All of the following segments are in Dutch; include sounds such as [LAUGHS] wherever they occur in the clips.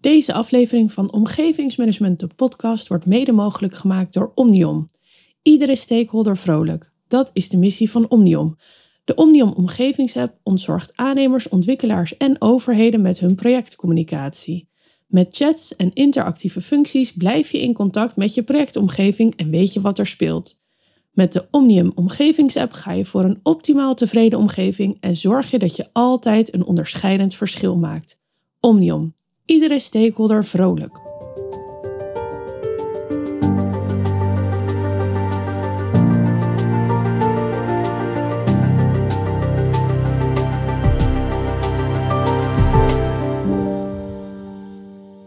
Deze aflevering van Omgevingsmanagement, de podcast, wordt mede mogelijk gemaakt door Omnium. Iedere stakeholder vrolijk. Dat is de missie van Omnium. De Omnium Omgevingsapp ontzorgt aannemers, ontwikkelaars en overheden met hun projectcommunicatie. Met chats en interactieve functies blijf je in contact met je projectomgeving en weet je wat er speelt. Met de Omnium Omgevingsapp ga je voor een optimaal tevreden omgeving en zorg je dat je altijd een onderscheidend verschil maakt. Omnium. Iedere stakeholder vrolijk.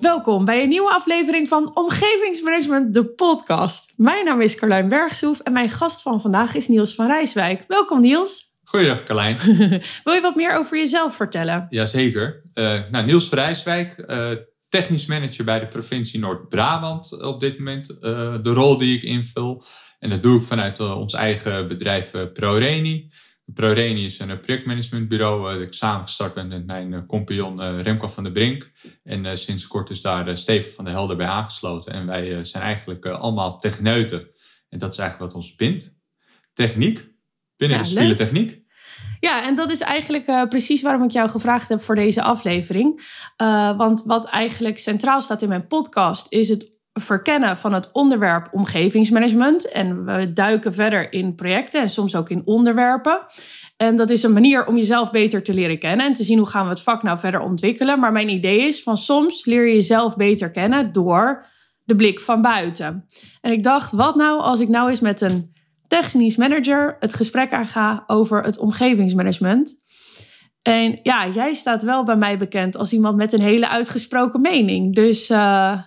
Welkom bij een nieuwe aflevering van Omgevingsmanagement, de podcast. Mijn naam is Carlijn Bergsoef en mijn gast van vandaag is Niels van Rijswijk. Welkom Niels. Goeiedag Carlijn. [LAUGHS] Wil je wat meer over jezelf vertellen? Jazeker. Uh, nou, Niels van Rijswijk, uh, technisch manager bij de provincie Noord-Brabant op dit moment. Uh, de rol die ik invul. En dat doe ik vanuit ons eigen bedrijf ProReni. ProReni is een projectmanagementbureau dat ik samengestart ben met mijn compagnon Remco van der Brink. En sinds kort is daar Steven van der Helder bij aangesloten. En wij zijn eigenlijk allemaal techneuten. En dat is eigenlijk wat ons bindt. Techniek, binnen ja, de civiele techniek. Ja, en dat is eigenlijk uh, precies waarom ik jou gevraagd heb voor deze aflevering. Uh, want wat eigenlijk centraal staat in mijn podcast is het verkennen van het onderwerp omgevingsmanagement. En we duiken verder in projecten en soms ook in onderwerpen. En dat is een manier om jezelf beter te leren kennen en te zien hoe gaan we het vak nou verder ontwikkelen. Maar mijn idee is van soms leer je jezelf beter kennen door de blik van buiten. En ik dacht, wat nou als ik nou eens met een technisch manager het gesprek aanga over het omgevingsmanagement. En ja, jij staat wel bij mij bekend als iemand met een hele uitgesproken mening. Dus uh,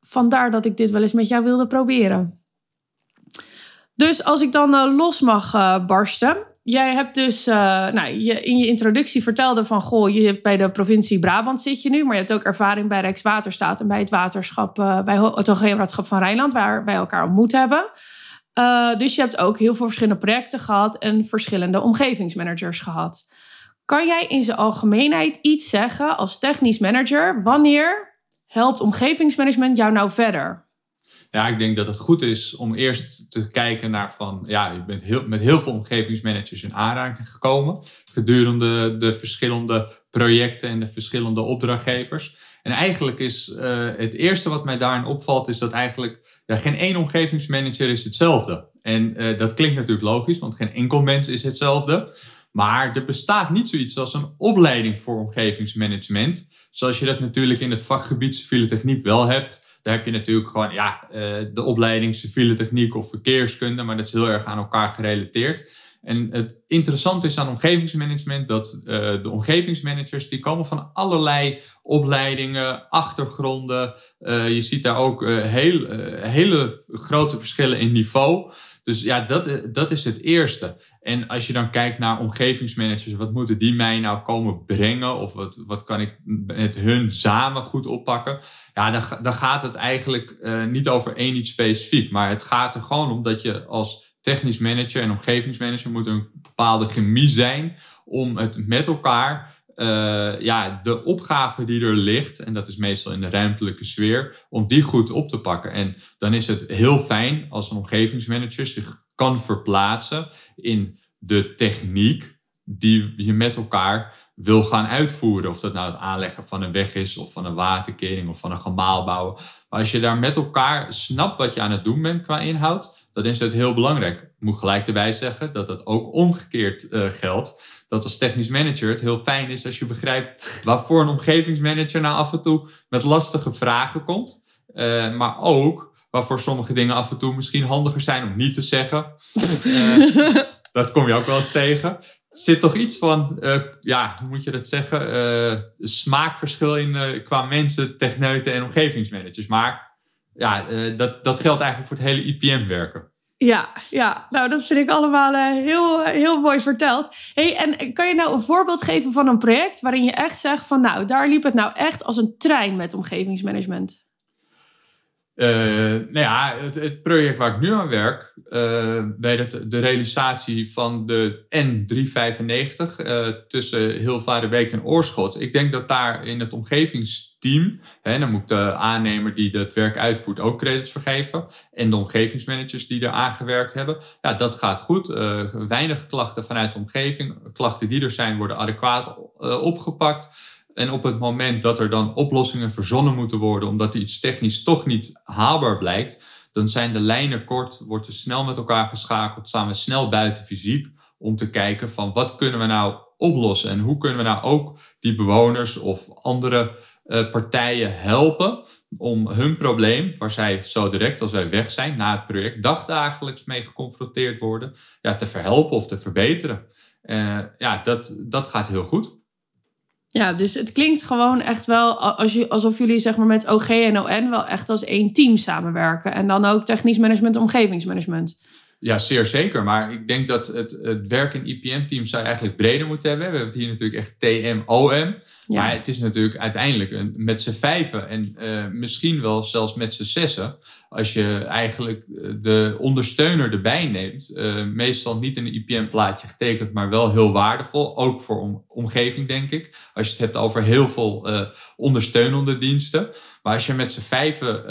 vandaar dat ik dit wel eens met jou wilde proberen. Dus als ik dan uh, los mag uh, barsten. Jij hebt dus nou, je, in je introductie vertelde van... goh, je hebt bij de provincie Brabant zit je nu... maar je hebt ook ervaring bij Rijkswaterstaat... en bij het waterschap, bij het Hoogheemraadschap van Rijnland... waar wij elkaar ontmoet hebben... Uh, dus je hebt ook heel veel verschillende projecten gehad en verschillende omgevingsmanagers gehad. Kan jij in zijn algemeenheid iets zeggen als technisch manager? Wanneer helpt omgevingsmanagement jou nou verder? Ja, ik denk dat het goed is om eerst te kijken naar van, ja, je bent heel, met heel veel omgevingsmanagers in aanraking gekomen gedurende de verschillende projecten en de verschillende opdrachtgevers. En eigenlijk is uh, het eerste wat mij daarin opvalt, is dat eigenlijk ja, geen één omgevingsmanager is hetzelfde. En uh, dat klinkt natuurlijk logisch, want geen enkel mens is hetzelfde. Maar er bestaat niet zoiets als een opleiding voor omgevingsmanagement. Zoals je dat natuurlijk in het vakgebied civiele techniek wel hebt. Daar heb je natuurlijk gewoon ja, uh, de opleiding civiele techniek of verkeerskunde, maar dat is heel erg aan elkaar gerelateerd. En het interessante is aan omgevingsmanagement dat uh, de omgevingsmanagers die komen van allerlei opleidingen, achtergronden. Uh, je ziet daar ook uh, heel, hele grote verschillen in niveau. Dus ja, dat, dat is het eerste. En als je dan kijkt naar omgevingsmanagers, wat moeten die mij nou komen brengen? Of wat, wat kan ik met hun samen goed oppakken? Ja, dan, dan gaat het eigenlijk niet over één iets specifiek. Maar het gaat er gewoon om dat je als technisch manager en omgevingsmanager moet een bepaalde chemie zijn om het met elkaar, uh, ja, de opgave die er ligt, en dat is meestal in de ruimtelijke sfeer, om die goed op te pakken. En dan is het heel fijn als een omgevingsmanager zich kan verplaatsen in de techniek die je met elkaar wil gaan uitvoeren. Of dat nou het aanleggen van een weg is, of van een waterkering, of van een gemaal bouwen. Maar als je daar met elkaar snapt wat je aan het doen bent qua inhoud, dan is het heel belangrijk. Ik moet gelijk erbij zeggen dat het ook omgekeerd uh, geldt. Dat als technisch manager het heel fijn is als je begrijpt waarvoor een omgevingsmanager nou af en toe met lastige vragen komt. Uh, maar ook waarvoor sommige dingen af en toe misschien handiger zijn om niet te zeggen. Uh, dat kom je ook wel eens tegen. Zit toch iets van, ja, hoe moet je dat zeggen? smaakverschil in qua mensen, techneuten en omgevingsmanagers. Maar ja, uh, dat, dat geldt eigenlijk voor het hele IPM-werken. Ja, ja, nou dat vind ik allemaal uh, heel, heel mooi verteld. Hey, en kan je nou een voorbeeld geven van een project waarin je echt zegt van nou, daar liep het nou echt als een trein met omgevingsmanagement? Uh, nou ja, het, het, project waar ik nu aan werk, bij het, de realisatie van de N395 tussen Hilvarenbeek en Oorschot. Ik denk dat daar in het omgevings team. Dan moet de aannemer die het werk uitvoert ook credits vergeven. En de omgevingsmanagers die er aangewerkt hebben. Ja, dat gaat goed. Uh, weinig klachten vanuit de omgeving. Klachten die er zijn worden adequaat uh, opgepakt. En op het moment dat er dan oplossingen verzonnen moeten worden, omdat iets technisch toch niet haalbaar blijkt, dan zijn de lijnen kort, wordt er snel met elkaar geschakeld, staan we snel buiten fysiek om te kijken van wat kunnen we nou oplossen en hoe kunnen we nou ook die bewoners of andere partijen helpen om hun probleem, waar zij zo direct als wij weg zijn na het project dagdagelijks mee geconfronteerd worden, ja, te verhelpen of te verbeteren. Uh, ja, dat, dat gaat heel goed. Ja, dus het klinkt gewoon echt wel als je, alsof jullie zeg maar met OG en ON wel echt als één team samenwerken. En dan ook technisch management, omgevingsmanagement. Ja, zeer zeker. Maar ik denk dat het, het werk in IPM-teams zou eigenlijk breder moeten hebben. We hebben het hier natuurlijk echt TMOM. Ja. Maar het is natuurlijk uiteindelijk een, met z'n vijven en uh, misschien wel zelfs met z'n zessen. Als je eigenlijk eh, de ondersteuner erbij neemt. Uh, meestal niet in een IPM-plaatje getekend, maar wel heel waardevol. Ook voor om, omgeving, denk ik. Als je het hebt over heel veel uh, ondersteunende diensten. Maar als je met z'n vijven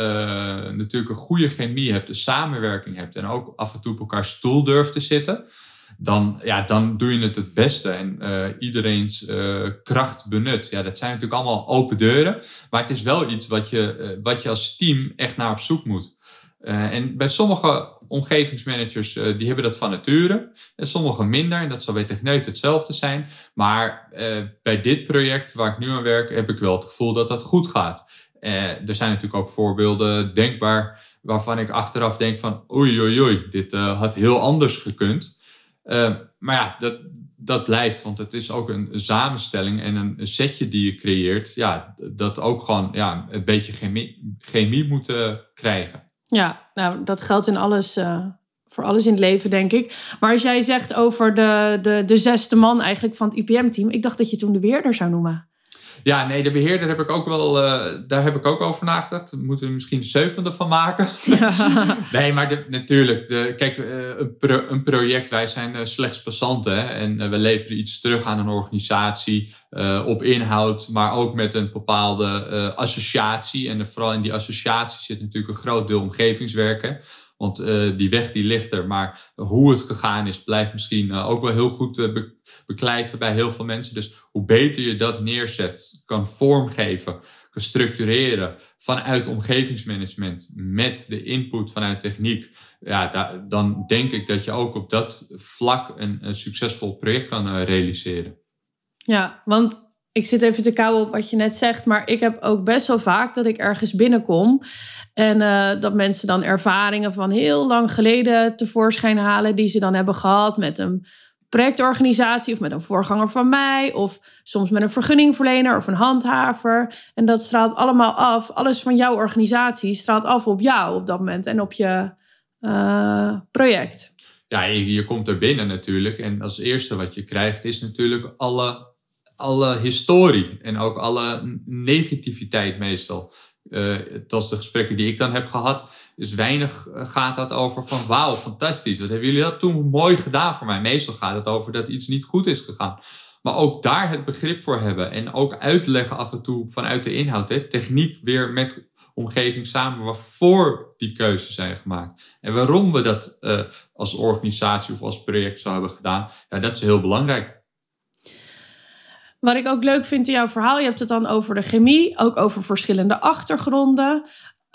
natuurlijk een goede chemie hebt, een samenwerking hebt en ook af en toe op elkaar stoel durft te zitten dan, ja, dan doe je het het beste en uh, iedereen's uh, kracht benut. Ja, dat zijn natuurlijk allemaal open deuren, maar het is wel iets wat je, uh, wat je als team echt naar op zoek moet. en bij sommige omgevingsmanagers, die hebben dat van nature, en sommige minder, en dat zal bij Techneut hetzelfde zijn. Maar bij dit project waar ik nu aan werk, heb ik wel het gevoel dat dat goed gaat. er zijn natuurlijk ook voorbeelden denkbaar waarvan ik achteraf denk van oei oei oei, dit had heel anders gekund. Uh, maar ja, dat, dat blijft, want het is ook een samenstelling en een setje die je creëert. Ja, dat ook gewoon ja, een beetje chemie, chemie moet krijgen. Ja, nou, dat geldt in alles, uh, voor alles in het leven, denk ik. Maar als jij zegt over de, de, de zesde man eigenlijk van het IPM-team, ik dacht dat je toen de beheerder zou noemen. Ja, nee, de beheerder heb ik ook wel, uh, daar heb ik ook over nagedacht. Daar moeten we misschien de zevende van maken. [LAUGHS] nee, maar de, natuurlijk, de, kijk, uh, een, pro, een, project, wij zijn uh, slechts passanten. Hè, en we leveren iets terug aan een organisatie op inhoud, maar ook met een bepaalde associatie. En vooral in die associatie zit natuurlijk een groot deel omgevingswerken. Want uh, die weg die ligt er, maar hoe het gegaan is, blijft misschien uh, ook wel heel goed uh, be beklijven bij heel veel mensen. Dus hoe beter je dat neerzet, kan vormgeven, kan structureren vanuit omgevingsmanagement met de input vanuit techniek, ja, da dan denk ik dat je ook op dat vlak een, een succesvol project kan realiseren. Ja, want ik zit even te kauwen op wat je net zegt, maar ik heb ook best wel vaak dat ik ergens binnenkom en uh, dat mensen dan ervaringen van heel lang geleden tevoorschijn halen die ze dan hebben gehad met een projectorganisatie of met een voorganger van mij of soms met een vergunningverlener of een handhaver. En dat straalt allemaal af, alles van jouw organisatie straalt af op jou op dat moment en op je uh, project. Ja, je komt er binnen natuurlijk en als eerste wat je krijgt is natuurlijk alle alle historie en ook alle negativiteit meestal. Uh, is de gesprekken die ik dan heb gehad, is weinig eh, gaat dat over van wauw, fantastisch. Wat hebben jullie dat toen mooi gedaan voor mij? Meestal gaat het over dat iets niet goed is gegaan. Maar ook daar het begrip voor hebben en ook uitleggen af en toe vanuit de inhoud. Hè, techniek weer met omgeving samen waarvoor die keuzes zijn gemaakt. En waarom we dat uh, als organisatie of als project zo hebben gedaan, ja, dat is heel belangrijk. Wat ik ook leuk vind in jouw verhaal, je hebt het dan over de chemie, ook over verschillende achtergronden.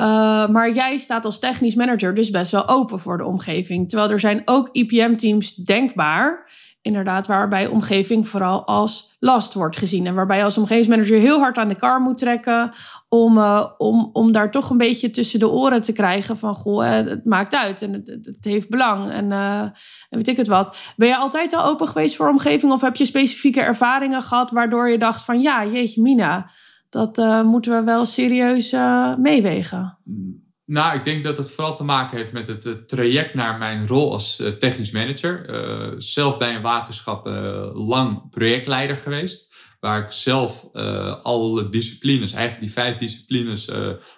Uh, maar jij staat als technisch manager dus best wel open voor de omgeving. Terwijl er zijn ook IPM-teams denkbaar, inderdaad, waarbij omgeving vooral als last wordt gezien. En waarbij je als omgevingsmanager heel hard aan de kar moet trekken om, uh, om, om daar toch een beetje tussen de oren te krijgen van, goh, het maakt uit en het, het heeft belang en, uh, en weet ik het wat. Ben je altijd al open geweest voor omgeving of heb je specifieke ervaringen gehad waardoor je dacht van, ja, jeetje mina, dat moeten we wel serieus meewegen? Nou, ik denk dat het vooral te maken heeft met het traject naar mijn rol als technisch manager. zelf bij een waterschap lang projectleider geweest waar ik zelf alle disciplines, eigenlijk die vijf disciplines,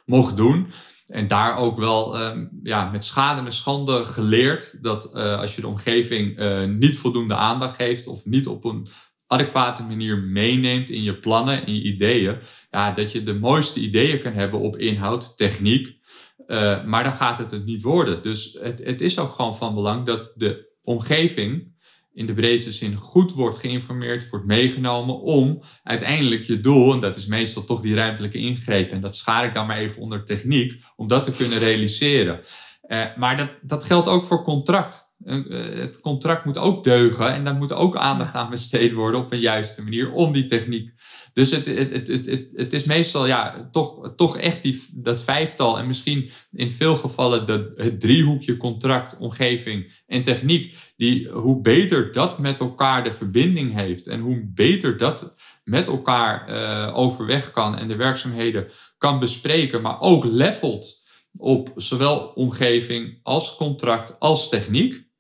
mocht doen. En daar ook wel um, ja, met schade en schande geleerd dat als je de omgeving niet voldoende aandacht geeft of niet op een adequate manier meeneemt in je plannen, in je ideeën, ja, dat je de mooiste ideeën kan hebben op inhoud, techniek. Uh, maar dan gaat het het niet worden. Dus het, het is ook gewoon van belang dat de omgeving in de breedste zin goed wordt geïnformeerd, wordt meegenomen om uiteindelijk je doel, en dat is meestal toch die ruimtelijke ingreep, en dat schaar ik dan maar even onder techniek, om dat te kunnen realiseren. Uh, maar dat, dat geldt ook voor contract. Uh, het contract moet ook deugen en daar moet ook aandacht aan besteed worden op een juiste manier om die techniek dus het, het, het, het, het is meestal ja, toch, toch echt die, dat vijftal en misschien in veel gevallen de, het driehoekje contract, omgeving en techniek. Die, hoe beter dat met elkaar de verbinding heeft en hoe beter dat met elkaar uh, overweg kan en de werkzaamheden kan bespreken, maar ook levelt op zowel omgeving als contract als techniek.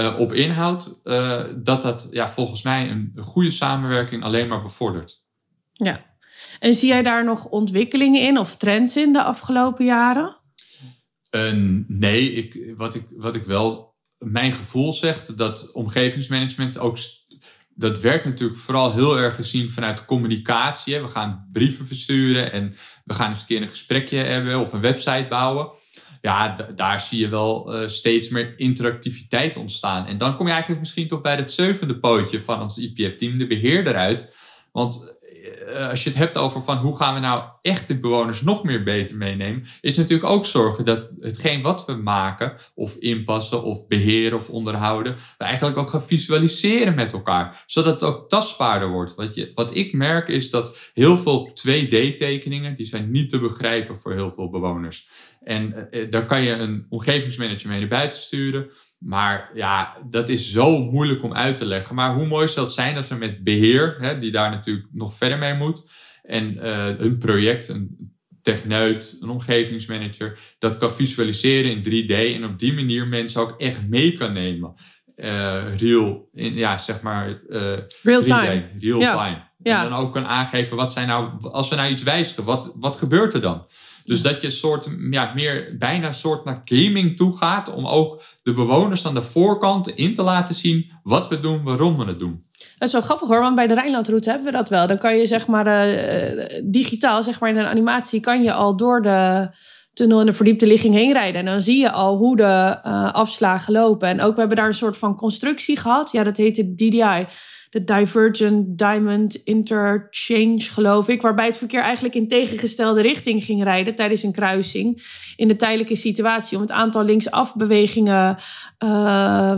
Uh, op inhoud, uh, dat dat ja, volgens mij een, een goede samenwerking alleen maar bevordert. Ja. En zie jij daar nog ontwikkelingen in of trends in de afgelopen jaren? Uh, nee, ik, wat, ik, wat ik wel, mijn gevoel zegt dat omgevingsmanagement ook, dat werkt natuurlijk vooral heel erg gezien vanuit communicatie. We gaan brieven versturen en we gaan eens een keer een gesprekje hebben of een website bouwen. Ja, daar zie je wel uh, steeds meer interactiviteit ontstaan. En dan kom je eigenlijk misschien toch bij het zevende pootje van ons IPF-team, de beheer eruit. Want eh, als je het hebt over van hoe gaan we nou echt de bewoners nog meer beter meenemen, is natuurlijk ook zorgen dat hetgeen wat we maken, of inpassen, of beheren of onderhouden, we eigenlijk ook gaan visualiseren met elkaar, zodat het ook tastbaarder wordt. Wat, je, wat ik merk is dat heel veel 2D-tekeningen, die zijn niet te begrijpen voor heel veel bewoners. En eh, daar kan je een omgevingsmanager mee naar buiten sturen. Maar ja, dat is zo moeilijk om uit te leggen. Maar hoe mooi zou het zijn als we met beheer, hè, die daar natuurlijk nog verder mee moet, en uh, een project, een techneut, een omgevingsmanager, dat kan visualiseren in 3D en op die manier mensen ook echt mee kan nemen. Uh, real, in, ja, zeg maar. Uh, real time. Real time. En dan ook kan aangeven, wat zijn nou, als we nou iets wijzigen, wat, wat gebeurt er dan? Dus dat je een soort, ja, meer bijna een soort naar gaming toe gaat. Om ook de bewoners aan de voorkant in te laten zien wat we doen, waarom we het doen. Dat is wel grappig hoor, want bij de Rijnlandroute hebben we dat wel. Dan kan je zeg maar uh, digitaal, zeg maar in een animatie, kan je al door de tunnel en de verdiepte ligging heen rijden. En dan zie je al hoe de uh, afslagen lopen. En ook we hebben daar een soort van constructie gehad. Ja, dat heette DDI de Divergent Diamond Interchange, geloof ik. Waarbij het verkeer eigenlijk in tegengestelde richting ging rijden tijdens een kruising. In de tijdelijke situatie. Om het aantal linksafbewegingen. Uh,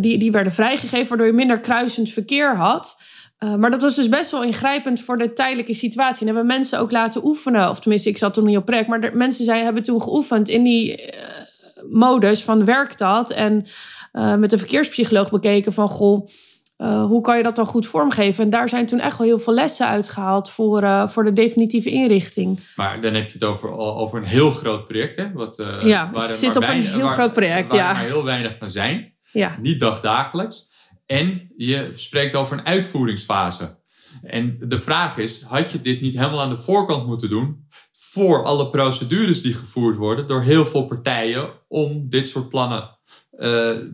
die, die werden vrijgegeven, waardoor je minder kruisend verkeer had. Uh, maar dat was dus best wel ingrijpend voor de tijdelijke situatie. En hebben mensen ook laten oefenen. Of tenminste, ik zat toen niet op project. Maar mensen zijn, hebben toen geoefend in die modus van werkt dat? En met een verkeerspsycholoog bekeken van... goh, uh, hoe kan je dat dan goed vormgeven? En daar zijn toen echt wel heel veel lessen uitgehaald voor, uh, voor de definitieve inrichting. Maar dan heb je het over, over een heel groot project, hè? Wat, uh, ja, waar het zit op een heel groot project, waar ja. er maar heel weinig van zijn. Ja. Niet dagdagelijks. En je spreekt over een uitvoeringsfase. En de vraag is, had je dit niet helemaal aan de voorkant moeten doen... voor alle procedures die gevoerd worden door heel veel partijen... om dit soort plannen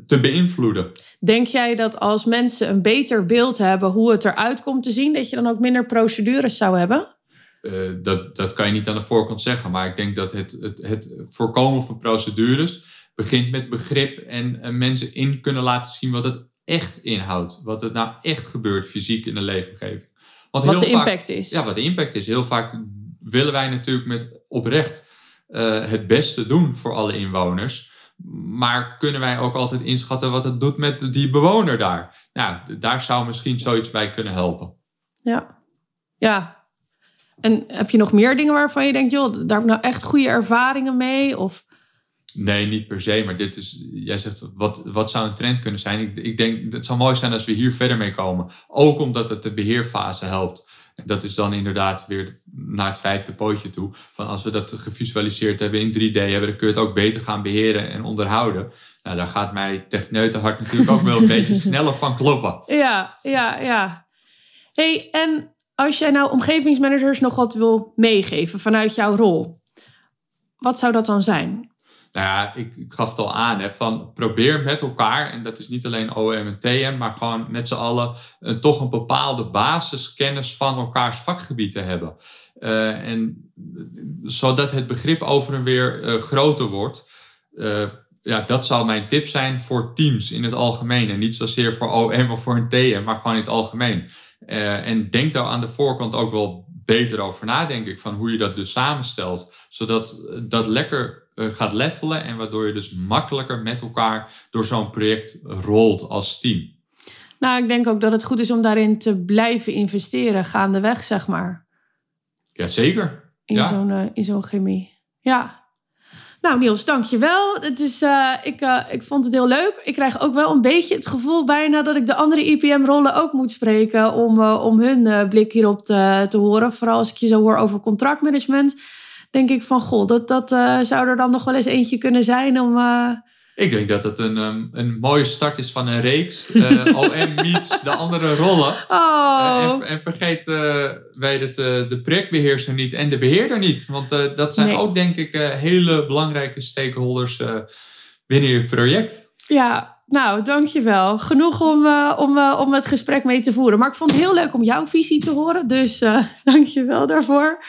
te beïnvloeden. Denk jij dat als mensen een beter beeld hebben hoe het eruit komt te zien, dat je dan ook minder procedures zou hebben? Uh, dat, dat kan je niet aan de voorkant zeggen, maar ik denk dat het, het, het voorkomen van procedures begint met begrip en, en mensen in kunnen laten zien wat het echt inhoudt. Wat het nou echt gebeurt fysiek in de leefomgeving. Want wat de impact is. Ja, wat de impact is. Heel vaak willen wij natuurlijk met oprecht uh, het beste doen voor alle inwoners. Maar kunnen wij ook altijd inschatten wat het doet met die bewoner daar? Nou, daar zou misschien zoiets bij kunnen helpen. Ja, ja. En heb je nog meer dingen waarvan je denkt, joh, daar heb ik nou echt goede ervaringen mee? Of... Nee, niet per se. Maar dit is, jij zegt, wat, wat zou een trend kunnen zijn? Ik, ik denk, het zou mooi zijn als we hier verder mee komen. Ook omdat het de beheerfase helpt dat is dan inderdaad weer naar het vijfde pootje toe. Van als we dat gevisualiseerd hebben in 3D, hebben, dan kun je het ook beter gaan beheren en onderhouden. Nou, daar gaat mij techneutenhart natuurlijk ook wel een [LAUGHS] beetje sneller van kloppen. Ja, ja, ja. hey, en als jij nou omgevingsmanagers nog wat wil meegeven vanuit jouw rol, wat zou dat dan zijn? Nou ja, ik, ik gaf het al aan. Hè, van probeer met elkaar, en dat is niet alleen OM en TM, maar gewoon met z'n allen uh, toch een bepaalde basiskennis van elkaars vakgebied te hebben. Uh, en zodat het begrip over en weer groter wordt. ja, dat zou mijn tip zijn voor teams in het algemeen. En niet zozeer voor OM of voor een TM, maar gewoon in het algemeen. en denk daar aan de voorkant ook wel beter over na, denk ik, van hoe je dat dus samenstelt. Zodat dat lekker gaat levelen en waardoor je dus makkelijker met elkaar door zo'n project rolt als team. Nou, ik denk ook dat het goed is om daarin te blijven investeren, gaandeweg, zeg maar. Ja, zeker. In ja. zo'n uh, in zo'n chemie. Ja. Nou, Niels, dankjewel. Het is, uh, ik, uh, ik vond het heel leuk. Ik krijg ook wel een beetje het gevoel bijna dat ik de andere IPM-rollen ook moet spreken om, uh, om hun blik hierop te, te horen. Vooral als ik je zo hoor over contractmanagement, denk ik van, goh, dat, dat zou er dan nog wel eens eentje kunnen zijn om... Ik denk dat het een, um, een mooie start is van een reeks. [LAUGHS] Uh, OM meets de andere rollen. Oh. Uh, en, en, vergeet uh, wij het, de projectbeheerser niet en de beheerder niet. Want dat zijn nee. ook denk ik hele belangrijke stakeholders binnen je project. Ja, nou, dankjewel. Genoeg om, om, om het gesprek mee te voeren. Maar ik vond het heel leuk om jouw visie te horen. Dus [LAUGHS] dankjewel daarvoor.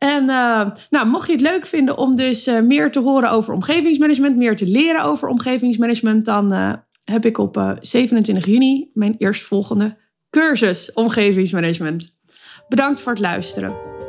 En uh, nou, mocht je het leuk vinden om dus uh, meer te horen over omgevingsmanagement, meer te leren over omgevingsmanagement, dan uh, heb ik op 27 juni mijn eerstvolgende cursus omgevingsmanagement. Bedankt voor het luisteren.